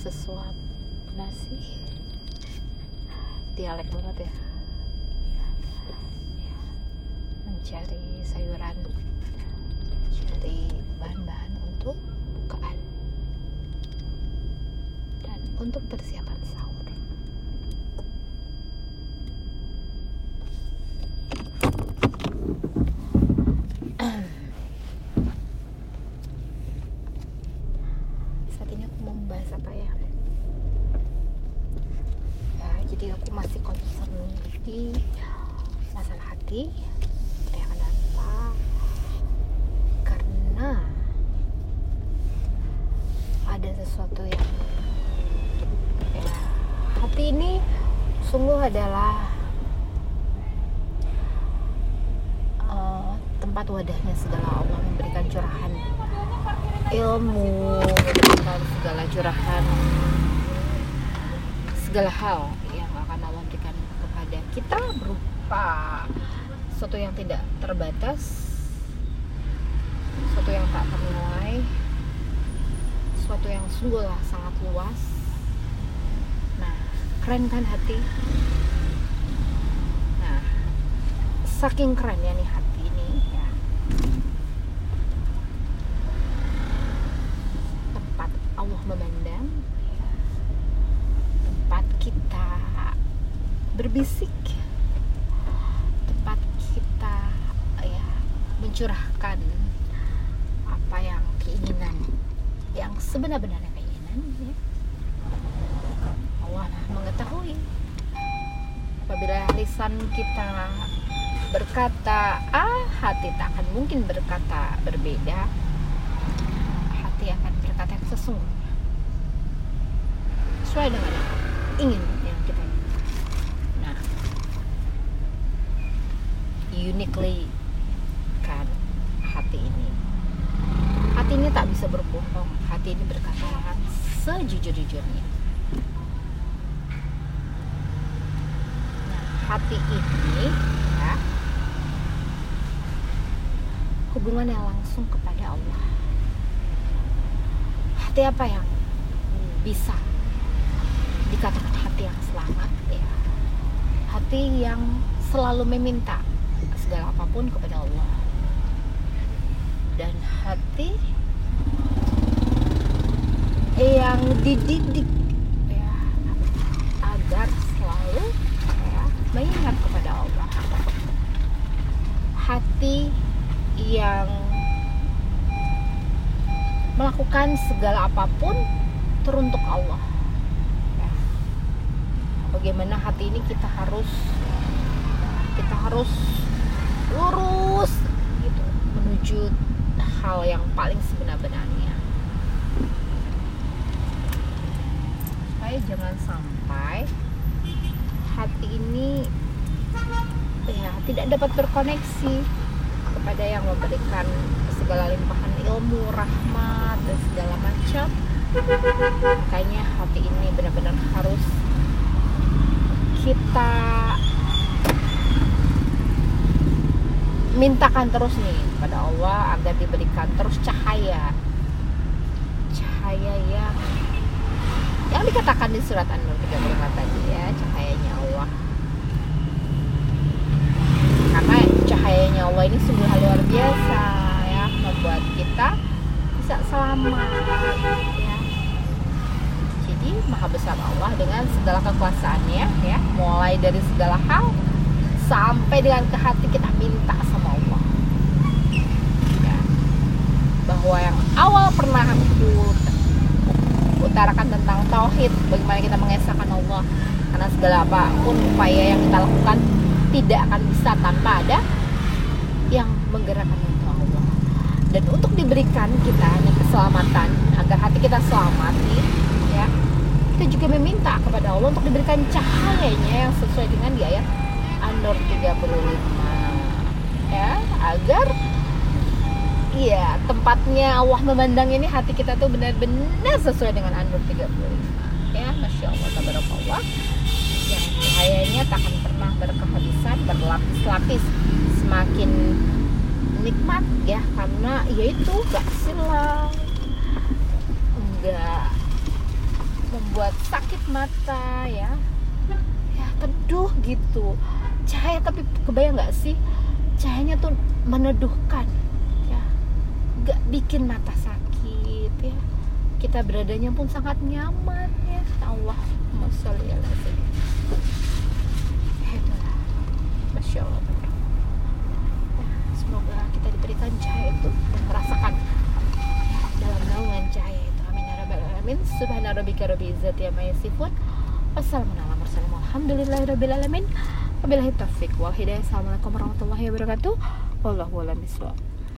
sesuap nasi dialek banget ya? Mencari sayuran mencari bahan-bahan untuk bukaan. Dan untuk persiapan sahur saat ini aku mau membahas apa ya? Ya jadi aku masih concern di masalah hati ya kenapa karena ada sesuatu yang ya hati ini sungguh adalah eh, tempat wadahnya segala Allah memberikan curahan ilmu memberikan segala curahan segala hal yang akan Allah berikan kepada kita berupa sesuatu yang tidak terbatas sesuatu yang tak ternilai sesuatu yang sungguhlah sangat luas. Nah keren kan hati? Nah saking kerennya nih hati ini ya tempat Allah memandang tempat kita berbisik tempat kita ya mencurahkan apa yang keinginan yang sebenar-benarnya keinginan ya. Allah mengetahui. Apabila lisan kita berkata A hati tak akan mungkin berkata berbeda hati akan berkata yang sesungguhnya. Sesuai dengan ingin yang kita inginkan. Nah, uniquely kan hati ini. Hati ini tak bisa berbohong. Hati ini berkata yang sejujur-jujurnya. Nah, hati ini ya hubungannya langsung kepada Allah. Hati apa yang bisa dikatakan hati yang selamat ya hati yang selalu meminta segala apa pun kepada Allah. Dan hati yang dididik ya agar selalu ya, mengingat kepada Allah. Hati yang melakukan segala apa pun teruntuk Allah. Bagaimana hati ini kita harus kita harus lurus gitu menuju hal yang paling sebenar-benarnya. Supaya jangan sampai hati ini ya tidak dapat berkoneksi kepada yang memberikan segala limpahan ilmu, rahmat dan segala macam. Makanya hati ini benar-benar harus kita mintakan terus nih pada Allah agar diberikan terus cahaya. Cahaya yang yang dikatakan di surat An-Nur 35 tadi ya cahayanya Allah. Karena cahayanya Allah ini sungguh luar biasa ya membuat kita bisa selamat ya. Jadi maha besar Allah dengan segala kekuasaannya ya. Mulai dari segala hal sampai dengan ke hati kita minta sama Allah ya. bahwa yang awal pernah aku utarakan tentang tauhid bagaimana kita mengesahkan Allah. Karena segala apa pun upaya yang kita lakukan tidak akan bisa tanpa ada yang menggerakkan itu Allah. Dan untuk diberikan kita nih keselamatan agar hati kita selamat ya kita juga meminta kepada Allah untuk diberikan cahayanya yang sesuai dengan di ayat An-Nur 35 ya agar iya tempatnya Allah memandang ini hati kita tuh benar-benar sesuai dengan An-Nur 35 ya Masya Allah Tabarakallah. Yang cahayanya tak akan pernah berkehabisan berlapis-lapis. Semakin nikmat ya karena yaitu gak silang. Enggak membuat sakit mata ya. Ya teduh gitu. Cahaya tapi kebayang nggak sih? Cahayanya tuh meneduhkan nggak bikin mata sakit ya. Kita beradanya pun sangat nyaman ya. Allah masya Allah. Ya, semoga kita diberikan cahaya itu dan merasakan dalam naungan cahaya itu. Amin ya rabbal alamin. Subhana rabbika rabbil izzati amma yasifun. Wassalamualaikum warahmatullahi wabarakatuh wabillahi taufiq wal hidayah. Assalamualaikum warahmatullahi wabarakatuh. Wallahu a'lam bishawab